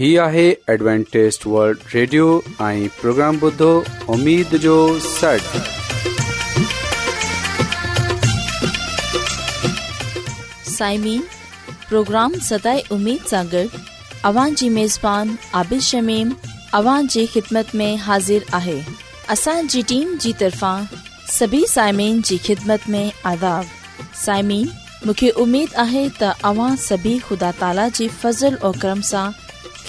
هي آهي ॲಡ್وانٽيست world radio ۽ programme بدو اميد جو سٽ سائمين پروگرام ستاي اميد ساغر اوان جي ميزبان عادل شميم اوان جي خدمت ۾ حاضر آهي اسان جي ٽيم جي طرفان سڀي سائمين جي خدمت ۾ عذاب سائمين مونکي اميد آهي ته اوان سڀي خدا تالا جي فضل ۽ کرم سان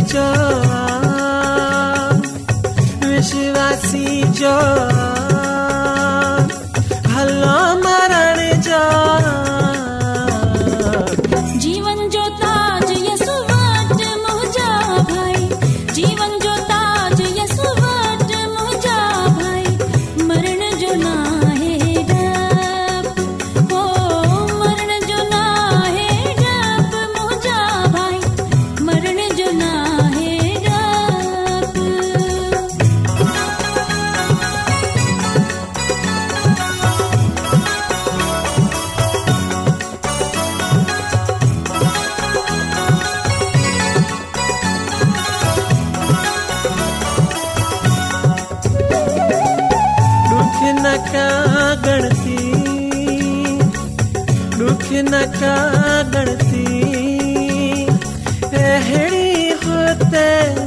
चवाी च कागसी रुख न कागसी रहेड़ी होत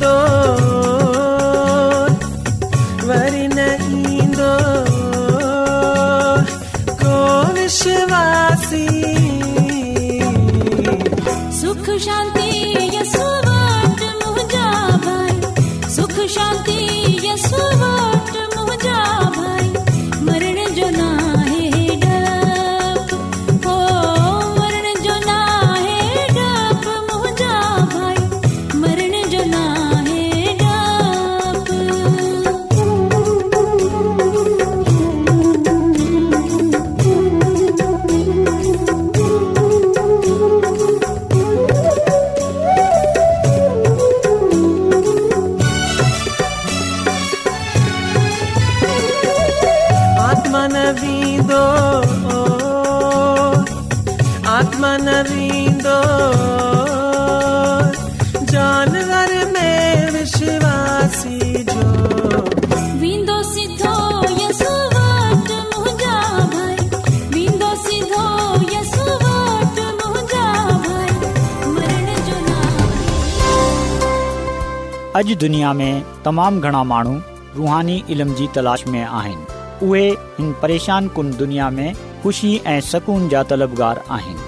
等。अॼु दुनिया में तमामु घणा माण्हू रूहानी इल्म जी तलाश में आहिनि उहे हिन परेशान कुन दुनिया में ख़ुशी ऐं सुकून जा तलबगार आहिनि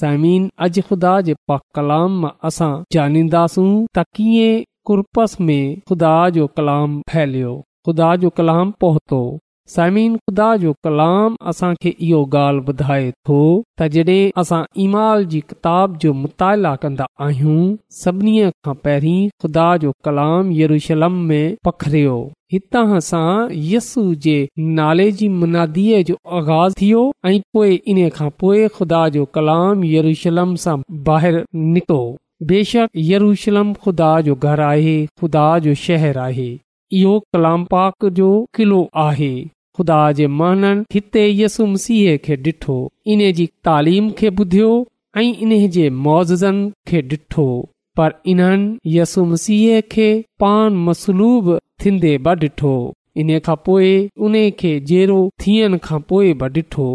समीन अॼु ख़ुदा जे कलाम मां असां ॼाणींदासूं त कीअं कुर्पस में ख़ुदा जो कलाम फैलियो ख़ुदा जो कलाम पहुतो समीन ख़ुदा जो कलाम असां खे इहो ॻाल्हि ॿुधाए थो तडे असां ईमाल जी किताब जो मुताला कन्दा आहियूं सभिनी खां पहिरीं खुदा जो कलाम यरूशलम में पखरियो हितां सां यसू जे नाले जी मुनादीअ जो आगाज़ थियो ऐं पोए इन खां पोइ खुदा जो कलाम यरूशलम सां ॿाहिरि निकितो बेशक यरूशलम ख़ुदा जो घर आहे ख़ुदा जो शहर आहे इहो कलाम पाक जो किलो आहे ख़ुदा जे माननि हिते यसुम सीह खे ॾिठो इन जी तालीम खे ॿुधियो ऐं इन्हे जे मोज़नि खे ॾिठो पर इन्हनि यसुम सीह खे पान मसलूब थींदे बि ॾिठो इन खां पोइ उन खे जेड़ो थियण खां पोइ बि ॾिठो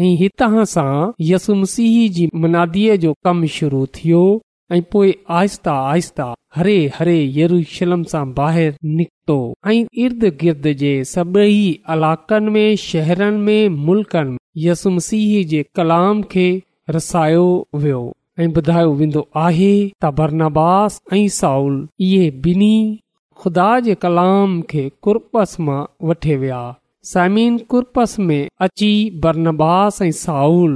ऐं हितां सां यसुम सिह जी मनादीअ जो कमु शुरू थियो ऐं पोए आस्ता आस्ता हरे हरे यरूशलम सां ॿाहिर निकतो ऐं इर्द गिर्द जे सभेई इलाकनि में शहरनि में मुल्कनि में यसुमसीह जे कलाम खे रसायो वियो ऐ ॿुधायो वेंदो आहे त बरनास ऐं साउल इहे बिनी खुदा जे कलाम खे कुर्पस मां वठे विया सामिन कुर्पस में अची बरनबास ऐं साउल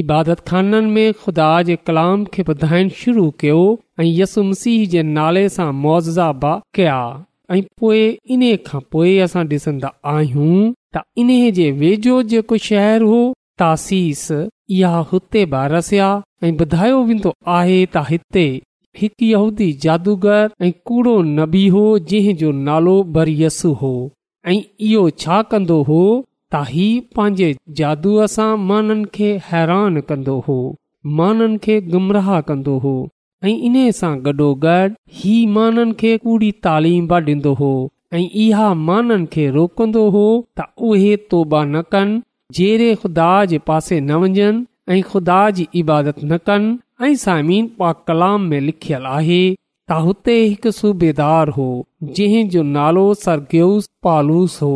इबादत खाननि में खुदा जे कलाम खे ॿुधाइण शुरू कयो ऐं यसु मसीह जे नाले सां मुआज़ा बा कया ऐं पोए इन्हे खां पोए असां ॾिसंदा आहियूं त इन्हे जे वेझो जेको शहर हो तासीस इहा हुते बा रसिया ऐं ॿुधायो वेंदो आहे त हिते हिकु जादूगर ऐं कूड़ो नबी हो जो नालो बरयसु हो ऐं इहो छा हो त हीउ पंहिंजे जादूअ सां माननि खे हैरान कंदो हो माननि खे गुमराह कंदो हो ऐं इन सां गॾोगॾु हीउ माननि खे कूड़ी तालीम बि ॾींदो हो ऐं इहा माननि खे रोकंदो हो त उहे तौबा न कनि जहिड़े ख़ुदा जे पासे न वञनि ख़ुदा जी इबादत न कनि ऐं पा कलाम में लिखियलु आहे त हुते सूबेदार हो जंहिं जो नालो सरगेस पालूस हो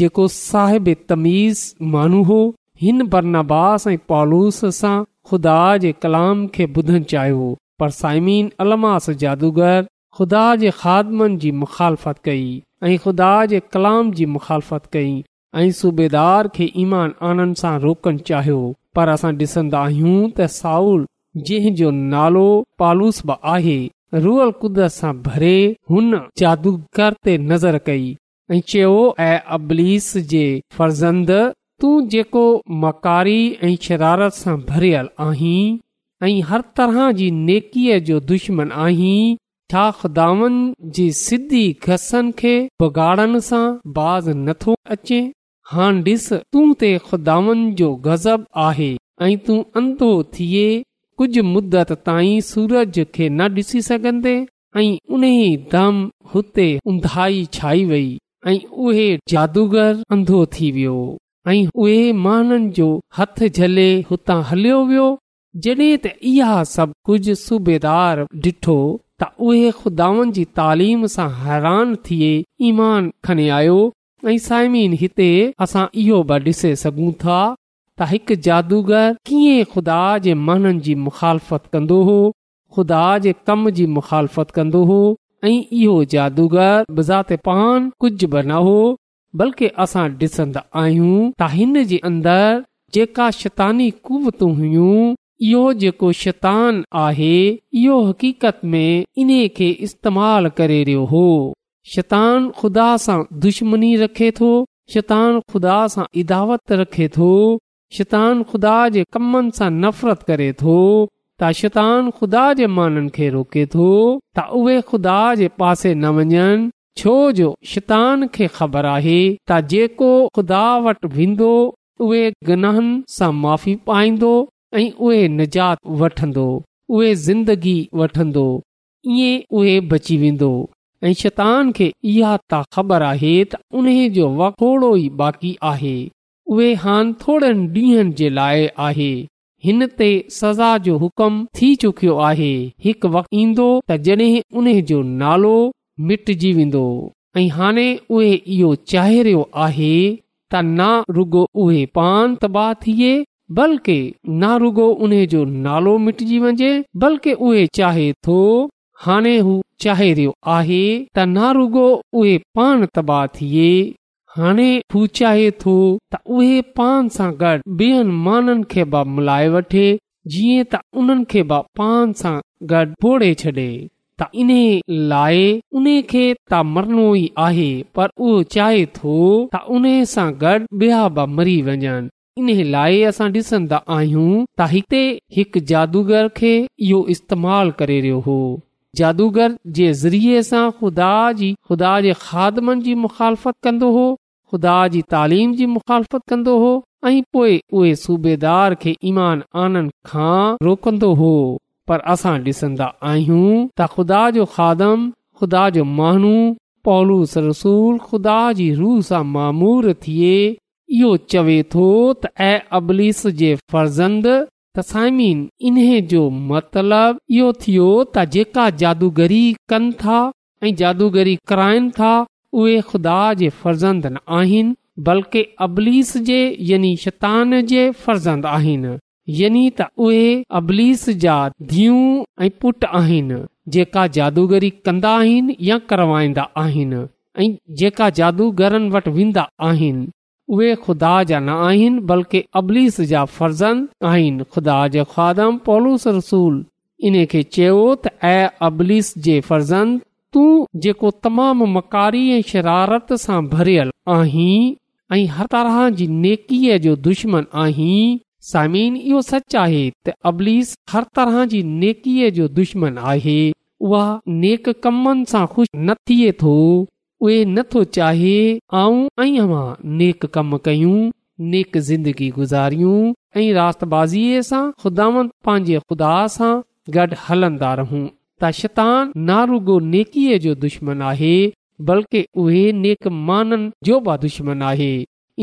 जेको साहिब तमीज़ मानू हो हिन बरनास ऐं पालूस सां खुदा जे कलाम खे ॿुधण चाहियो पर साइमीन अलमास जादूगर ख़ुदा जे ख़मन जी मुख़ालफ़त कई ऐं ख़ुदा जे कलाम जी मुख़ालफ़त कई ऐं सूबेदार खे ईमान आनंद सां रोकणु चाहियो पर असां डि॒सन्दा आहियूं त साऊर जंहिंजो नालो पालूस पालुस आहे रुअल कुदरत सां भरे हुन जादूगर ते नज़र कई ऐं चयो ऐं अबलीस जे फर्ज़ंद तूं जेको मकारी ऐं शरारत सां भरियल आहीं ऐं हर तरह जी नेकीअ जो दुश्मन आहीं छा खुदावन जे सिधी घसनि खे भुगाड़नि सां बाज़ नथो अचे हा ॾिस तूं ते खुदावन जो गज़ब आहे ऐं तूं अंधो थिए कुझु मुद्दत ताईं सूरज खे न ॾिसी सघंदे ऐं उन दम हुते उंधाई छाई वेई ऐं उहे जादूगर अंधो थी वियो ऐं उहे महननि जो हथ झले हुतां हलियो वियो जॾहिं त इहा सभु कुझु सूबेदार ॾिठो त उहे ख़ुदानि जी तालीम सां हैरान थिए ईमान खणी आयो ऐं सायमीन हिते असां इहो बि ॾिसे सघूं था त हिकु जादूगर कीअं खुदा जे माननि जी मुखालफ़त कंदो हो खुदा जे कम जी मुखालफ़त कंदो ऐं इहो जादूगर बज़ात पान कुझ बि न हो बल्कि असां ॾिसंदा आहियूं त हिन जे अंदर जेका शैतानी कुवतू हुयूं इहो जेको शैतान आहे इहो हक़ीक़त में इन्हे खे इस्तेमाल करे रहियो हो शैतान ख़ुदा सां दुश्मनी रखे थो शैतान ख़ुदा सां इदावत रखे थो शैतान ख़ुदा जे कमनि सां नफ़रत करे थो त शैतान ख़ुदा जे माननि खे रोके थो त उहे खुदा जे पासे न वञनि छो जो शैतान खे ख़बर आहे त जेको खुदा वटि वेंदो उहे माफ़ी पाईंदो ऐ उहे निजात वठंदो उहे ज़िंदगी वठंदो ई बची वेंदो शैतान खे इहा त ख़बर आहे त उन जो वक़्तु ई बाक़ी आहे उहे हान थोड़नि ॾींहनि जे लाइ आहे हिन ते सज़ा जो हुकम थी चुकियो आहे हिकु वक्त ईंदो त नालो मिटजी वेंदो ऐं हाणे उहे इहो चाहे रहियो आहे त न रुगो उहे पान तबाह थिए बल्के न रुगो उन्हे जो नालो मिटजी वञे बल्कि उहे चाहे थो हाणे हू चाहे रहियो आहे त ना रुगो उहे पान तबाह थिए हाणे हू चाहे थो त उहे पाण सां गॾु ॿियनि माननि खे बि मिलाइ वठे जीअं त उन्हनि खे बि पान सां गॾु फोड़े छॾे त इन लाइ उन खे त मरणो ई आहे पर उहो चाहे थो त उन्हीअ सां गॾु ॿिया बि मरी वञनि इन लाइ असां ॾिसंदा आहियूं त हिते हिकु जादूगर खे इहो इस्तेमाल करे रहियो हो जादूगर जे ज़रिए सां ख़ुदा जी ख़ुदा जे खादमनि जी मुखालफ़त कंदो हो ख़ुदा जी तालीम जी मुखालफ़त कंदो हो ऐं पोए उहे सूबेदार खे ईमान आनंद खां रोकंदो हो पर असां डि॒संदा आहियूं त ख़ुदा जो खादम ख़ुदा जो माण्हू पौलूस रसूल ख़ुदा जी रूह सां मामूर थिए इहो चवे थो त ऐं अबलीस जे फर्ज़ंद तसाइमीन इन्हे जो मतलबु इहो थियो त जेका जादूगरी कनि था ऐं जादूगरी कराइनि था उहे ख़ुदा जे फर्ज़ंद न आहिनि बल्कि अबलीस जे यानी शैतान जे फर्ज़ंद आहिनि यानी त उहे अबलीस जा धीअ ऐं पुट आहिनि जेका जादूगरी कंदा आहिनि या करवाईंदा आहिनि ऐं जेका जादूगरनि वटि वेंदा आहिनि उहे ख़ुदा जा न आहिनि बल्कि अबलीस जा फर्ज़ंद आहिनि खुदा जे ख़्वादम पोलूस रसूल इन खे चयो त ऐं अबलीस जे फर्ज़ंद तूं जेको तमामु मकारी ऐं शरारत सां भरियल आहीं ऐं हर तरह जी नेकीअ जो दुश्मन आहीं इहो सच आहे त अबलीस हर तरह जी नेकीअ जो दुश्मन आहे उहा नेक कमनि सां ख़ुशि न थिए थो उहे न थो चाहे नेक कम कयूं नेक ज़िंदगी गुज़ारियूं ऐं रात बाज़ीअ सां ख़ुदा पंहिंजे ख़ुदा सां गॾु हलंदा रहूं त शैतान नारुगो नेकीअ जो दुश्मन आहे बल्के उहे नेकमाननि जो बि दुश्मन आहे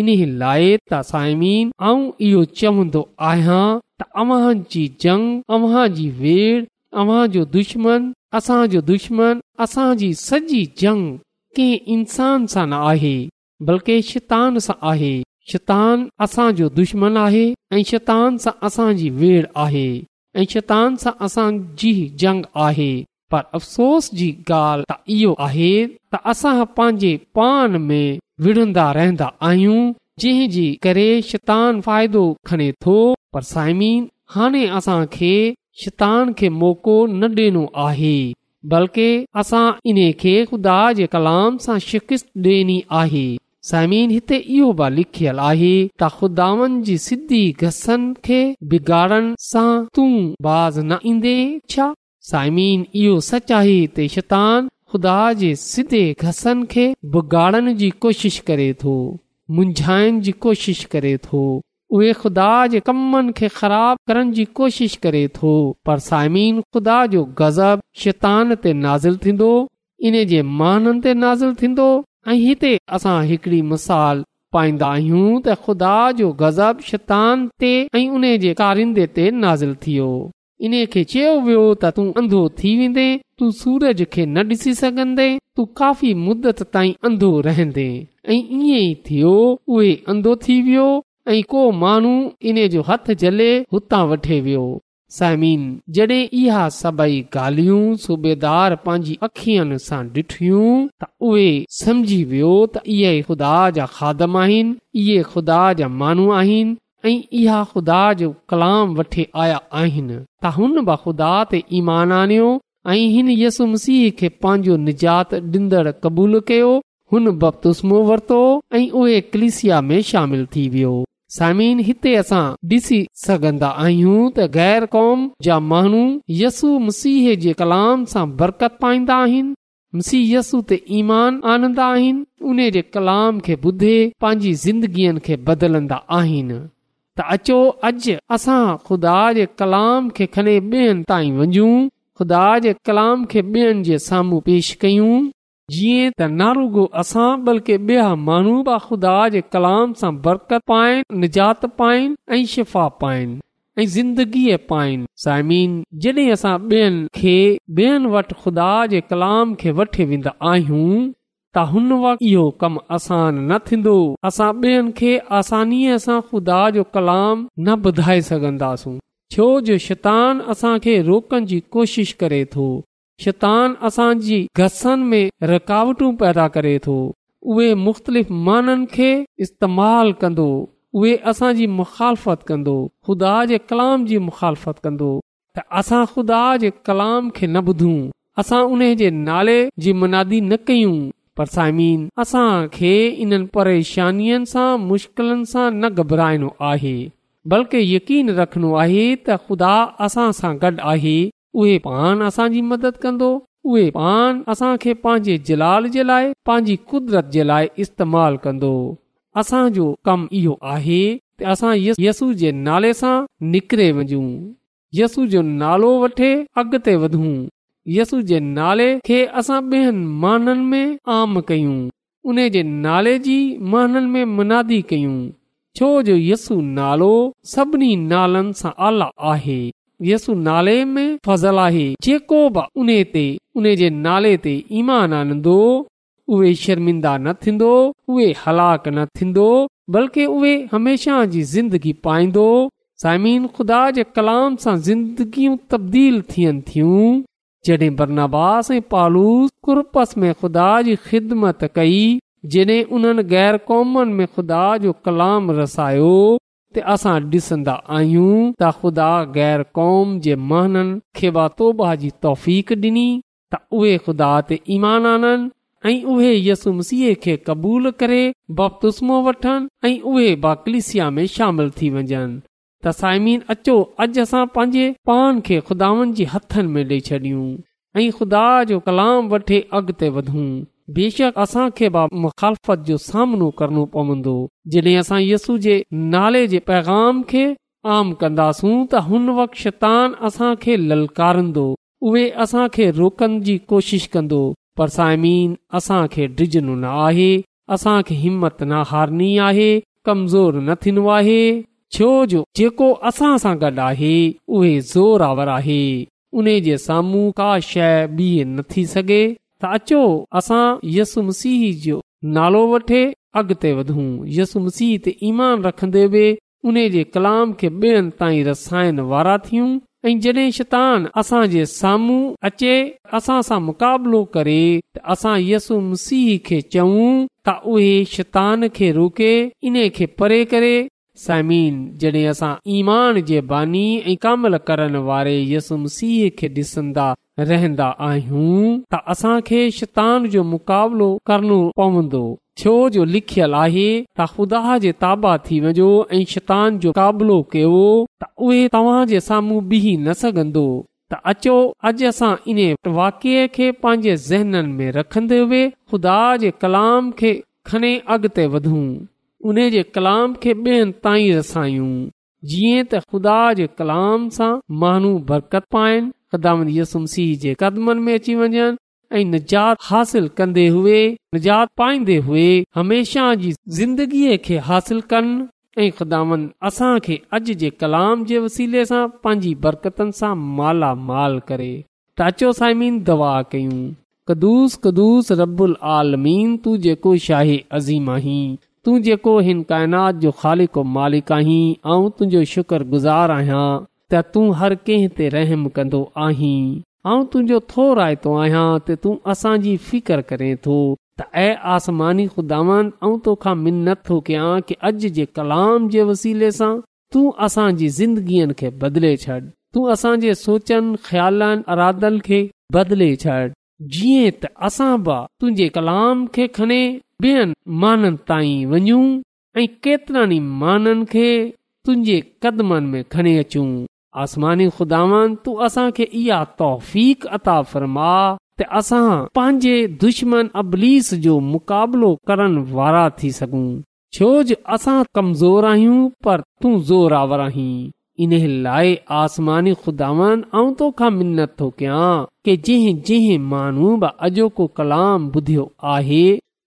इन्हीअ लाइ त साइमीन आऊं इहो चवंदो आहियां त अव्हां जी जंग جو वेड़ अव्हां जो दुश्मन असांजो दुश्मन असांजी सॼी जंग कंहिं इंसान सां न आहे बल्के शैतान सां आहे शैतान असांजो दुश्मन आहे ऐं शैतान सां असांजी वेड़ आहे ऐं शैतान सां असांजी जंग आहे पर अफ़सोस जी ॻाल्हि इहो आहे त असां पंहिंजे पान में विढ़ंदा रहंदा आहियूं जंहिंजे करे शैतान फ़ाइदो खणे थो पर साइमीन हाणे असां खे शैतान खे मौक़ो न ॾिनो आहे बल्कि असां इन खे ख़ुदा जे कलाम सां शिकिस्त डि॒नी आहे सायमीन हिते इहो बि लिखियलु आहे त ख़ुदानि जी सिधी घसनि खे बिगाड़नि सां तूं बाज़ न ईंदे छा साइमीन इहो सच आहे त शैतान ख़ुदा जे सिधे घसनि खे बिगाड़नि जी कोशिश करे थो मुंझाइण जी कोशिश करे थो उहे ख़ुदा जे कमनि खे ख़राब करण जी कोशिश करे थो पर साइमिन ख़ुदा जो गज़ब शैतान ते नाज़िल थींदो इन जे महाननि ते नाज़िल थींदो ऐं हिते असां हिकड़ी मिसाल पाईंदा आहियूं त ख़ुदा जो गज़ब शैतान ते ऐं उन जे कारिंदे ते नाज़िल थियो इन खे चयो वियो त तू अंधो थी वेंदे तू सूरज खे न ॾिसी सघंदे तू काफ़ी मुदत ताईं अंधो रहंदे ऐं ईअं ई थियो उहे अंधो थी वियो ऐं को माण्हू इन जो हथ जले हुतां वठे वियो साइमीन जॾहिं इहा सभई ॻाल्हियूं सूबेदार सां डि॒ठियूं त उहे सम्झी वियो त इहे ख़ुदा जा खादम आहिनि इहे खुदा जा माण्हू आहिनि ऐं इहा ख़ुदा जो कलाम वठी आया आहिनि त हुन बुदा ते ईमान आन्यो ऐं हिन यसु मसीह खे पंहिंजो निजात डि॒न्दड़ क़बूलु कयो हुन बपतुस्मो वर्तो ऐं उहे कलिसिया में शामिल थी वियो सामिन हिते असां ॾिसी सघंदा आहियूं त गैर कौम जा माण्हू यसु मसीह जे कलाम सां बरकत पाईंदा आहिनि मसीह यसू ते ईमान आनंदा आहिनि उन जे कलाम खे ॿुधे पंहिंजी ज़िंदगीअ खे बदलंदा आहिनि त अचो अॼु असां खुदा जे कलाम खे खणी ॿियनि ताईं खुदा जे कलाम खे ॿियनि जे साम्हूं पेश कयूं जीअं त रुगो असां बल्कि माण्हू ख़ुदा जे कलाम सां बरकत पाइनि निजात पाइनि ऐं शिफ़ा पाइनि ऐं ज़िंदगीअ पाइनि ॿियनि खे ॿियनि वटि ख़ुदा जे कलाम खे वठी वेंदा आहियूं त हुन इहो कमु आसान न थींदो असां ॿियनि खे आसानीअ सां ख़ुदा जो कलाम न ॿुधाए सघंदासूं छो जो शैतान असां रोकण जी कोशिश करे थो शितान असांजी घसनि में रकावटू पैदा करे थो उहे मुख़्तलिफ़ माननि खे इस्तेमालु कंदो उहे असां मुख़ालफ़त कंदो खुदा जे कलाम जी मुखालफ़त कंदो त असां खुदा जे कलाम खे न ॿुधूं असां उन जे नाले जी मुनादी न कयूं पर साइमीन असां खे इन्हनि परेशानियुनि सां मुश्किलनि सां न घबराइणो आहे बल्कि यकीन रखनो आहे त ख़ुदा असां सां गॾु आहे उहे पान असांजी मदद कंदो उहे पान असां खे पंहिंजे जलाल जे लाइ पंहिंजी कुदरत जे लाइ इस्तेमालु कंदो असांजो कमु इहो आहे त असां यसू जे नाले सां निकिरे वञू यसू जो नालो वठे अॻिते वधूं यसू जे नाले खे असां ॿियनि माननि में आम कयूं उन जे नाले जी माननि में मुनादी कयूं छो जो यसू नालो सभिनी नालनि सां आला आहे यसु नाले में फज़ल जेको बि नाले ते ईमान आनंदो उहे शर्मिंदा न थींदो उहे हलाक न थींदो बल्कि उहे हमेशा जी ज़िंदगी पाईंदो सामिन ख़ुदा जे कलाम सां ज़िंदगियूं तब्दील थियनि थियूं जॾहिं बरनाबास ऐं पालूस में ख़ुदा जी ख़िदमत कई जॾहिं उन्हनि गैर कौमनि में खुदा जो कलाम रसायो असां ॾिसंदा आहियूं त ख़ुदा गैर कौम जे महननि खे वातोबा जी तौफ़ ॾिनी त उहे ख़ुदा ते ईमान आननि ऐं उहे यसुमसीह खे क़बूलु करे बुसो वठनि ऐं उहे बाकलिस में शामिल थी वञनि त साइमीन अचो अॼु असां पंहिंजे पान खे खुदानि जे हथनि में ॾेई छॾियूं ऐं ख़ुदा जो कलाम वठे अॻिते वधूं बेशक असांखे मुखालफ़त जो सामनो करणो पवंदो जॾहिं असां यसू जे नाले जे पैगाम खे आम कंदासूं त हुन वकान असां खे ललकारींदो उहे असां खे रोकण जी कोशिश कंदो पर साइमीन असां खे डिजनो न आहे असां खे हिमत न हारनी आहे कमज़ोर न थींदो आहे छो जो जेको असां सां गॾु आहे उहे ज़ोरावर आहे उन जे साम्हूं का शइ बीह न थी सघे त अचो असां यसु मसीह जो नालो वठे अॻिते वधूं यसु मसीह ते ईमान रखंदे बि उन जे कलाम खे ॿियनि ताईं रसायण वारा थियूं ऐं जडे॒ शैतान असां जे साम्हूं अचे असां सां मुक़ाबलो करे त असां यसु मसीह खे चऊं त उहे शैतान खे रोके इन खे परे करे समीन जॾहिं असां ईमान जे बानी ऐं कामल करण वारे यसुम सीह खे ॾिसंदा रहंदा आहियूं त असां खे शैतान जो मुक़ाबिलो करणो पवंदो छो जो लिखियल आहे त ख़ुदा जे ताबा थी वञो ऐं शैतान जो क़ाबिलो कयो त उहे तव्हां जे साम्हूं बिह न सघंदो त अचो अॼु असां इन वाकिए खे पंहिंजे ज़हननि में रखंदे हुए खुदा जे कलाम खे खणे अॻिते वधूं उन जे कलाम खे ॿियनि ताईं रसायूं जीअं त ख़ुदा जे कलाम सां माण्हू बरकत पाइनि ख़िदामन जे कदमन में अची वञन ऐं हासिल कन्देजात पाईंदे हुमेशा जी ज़िंदगीअ खे हासिल कनि जे कलाम जे वसीले सां पांजी बरकतनि सां मालामाल करे टाचो साइमीन दवा कयूं कदूस कदुस रबल आलमीन तू जेको शाह अज़ीम आहीं तू जेको हिन काइनात जो खालिको मालिक आहीं ऐं तुंहिंजो शुक्र आहियां त तूं हर कंहिं ते रहम कंदो आहीं ऐं तुंहिंजो थो रायतो आहियां त तूं असांजी फिकर करे थो त ऐं आसमानी ख़ुदानि ऐं तोखा मिन नथो कयां कि अॼु जे कलाम जे वसीले सां तूं असांजी ज़िंदगीअ खे बदिले छॾ तूं असां जे सोचनि ख़्यालनि अरादनि खे बदिले छॾ जीअं त असां बि तुंहिंजे कलाम खे खणी ॿियनि माननि ताईं वञूं ऐं केतिरनि ई माननि खे तुंहिंजे कदमनि में खणी अचूं आसमानी खुदावन तूं असांखे इहा तौफ़ अता फ़रमा त असां पंहिंजे दुश्मन अबलीस जो मुकाबिलो करण वारा थी सघूं छोज असां कमज़ोर आहियूं पर तूं ज़ोरावर आहीं इन लाइ आसमानी खुदावन आऊं तोखा मिनत थो कयां की जंहिं जंहिं माण्हू बि अॼोको कलाम ॿुधियो आहे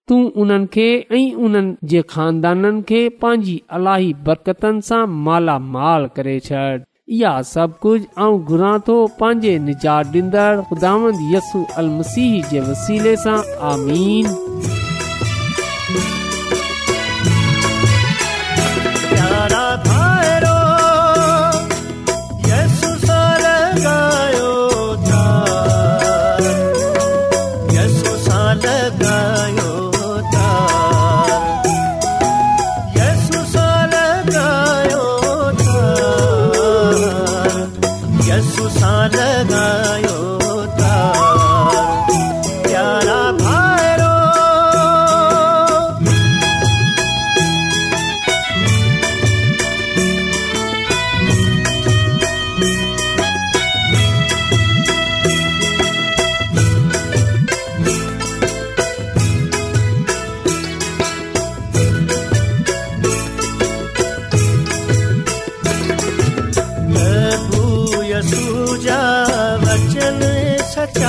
तूं उन्हनि खे ऐं उन्हनि जे ख़ानदाननि खे पंहिंजी अलाही बरकतनि सां मालामाल करे छॾ इहा सभु कुझु ऐं घुरां थो पंहिंजे निजात ॾींदड़ अल मसीह जे वसीले सां आमीन सघ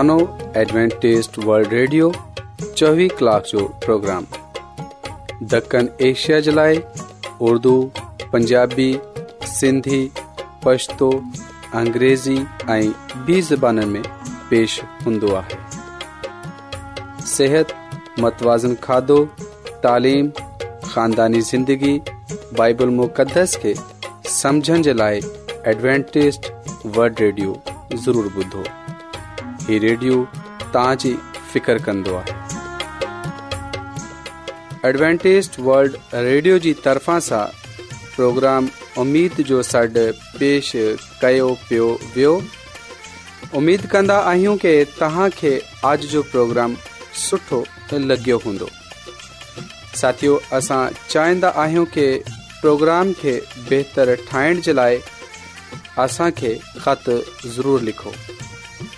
एडवेंटेस्ट वल्ड रेडियो ریڈیو कलाक जो جو پروگرام دکن ایشیا جلائے اردو پنجابی سندھی پشتو अंग्रेज़ी ऐं बि ज़बाननि में पेश हूंदो आहे सिहत मतवाज़न खाधो तालीम ख़ानदानी ज़िंदगी बाइबल मुक़दस खे समझण जे लाइ एडवेंटेज़ वल्ड हीउ रेडियो तव्हांजी फिकिर वल्ड रेडियो जी तर्फ़ा پروگرام प्रोग्राम جو जो सॾु पेश कयो पियो वियो उमेद कि तव्हांखे जो प्रोग्राम सुठो लॻियो हूंदो साथियो असां कि प्रोग्राम खे बहितरु ठाहिण जे लाइ असांखे ख़तु ज़रूरु लिखो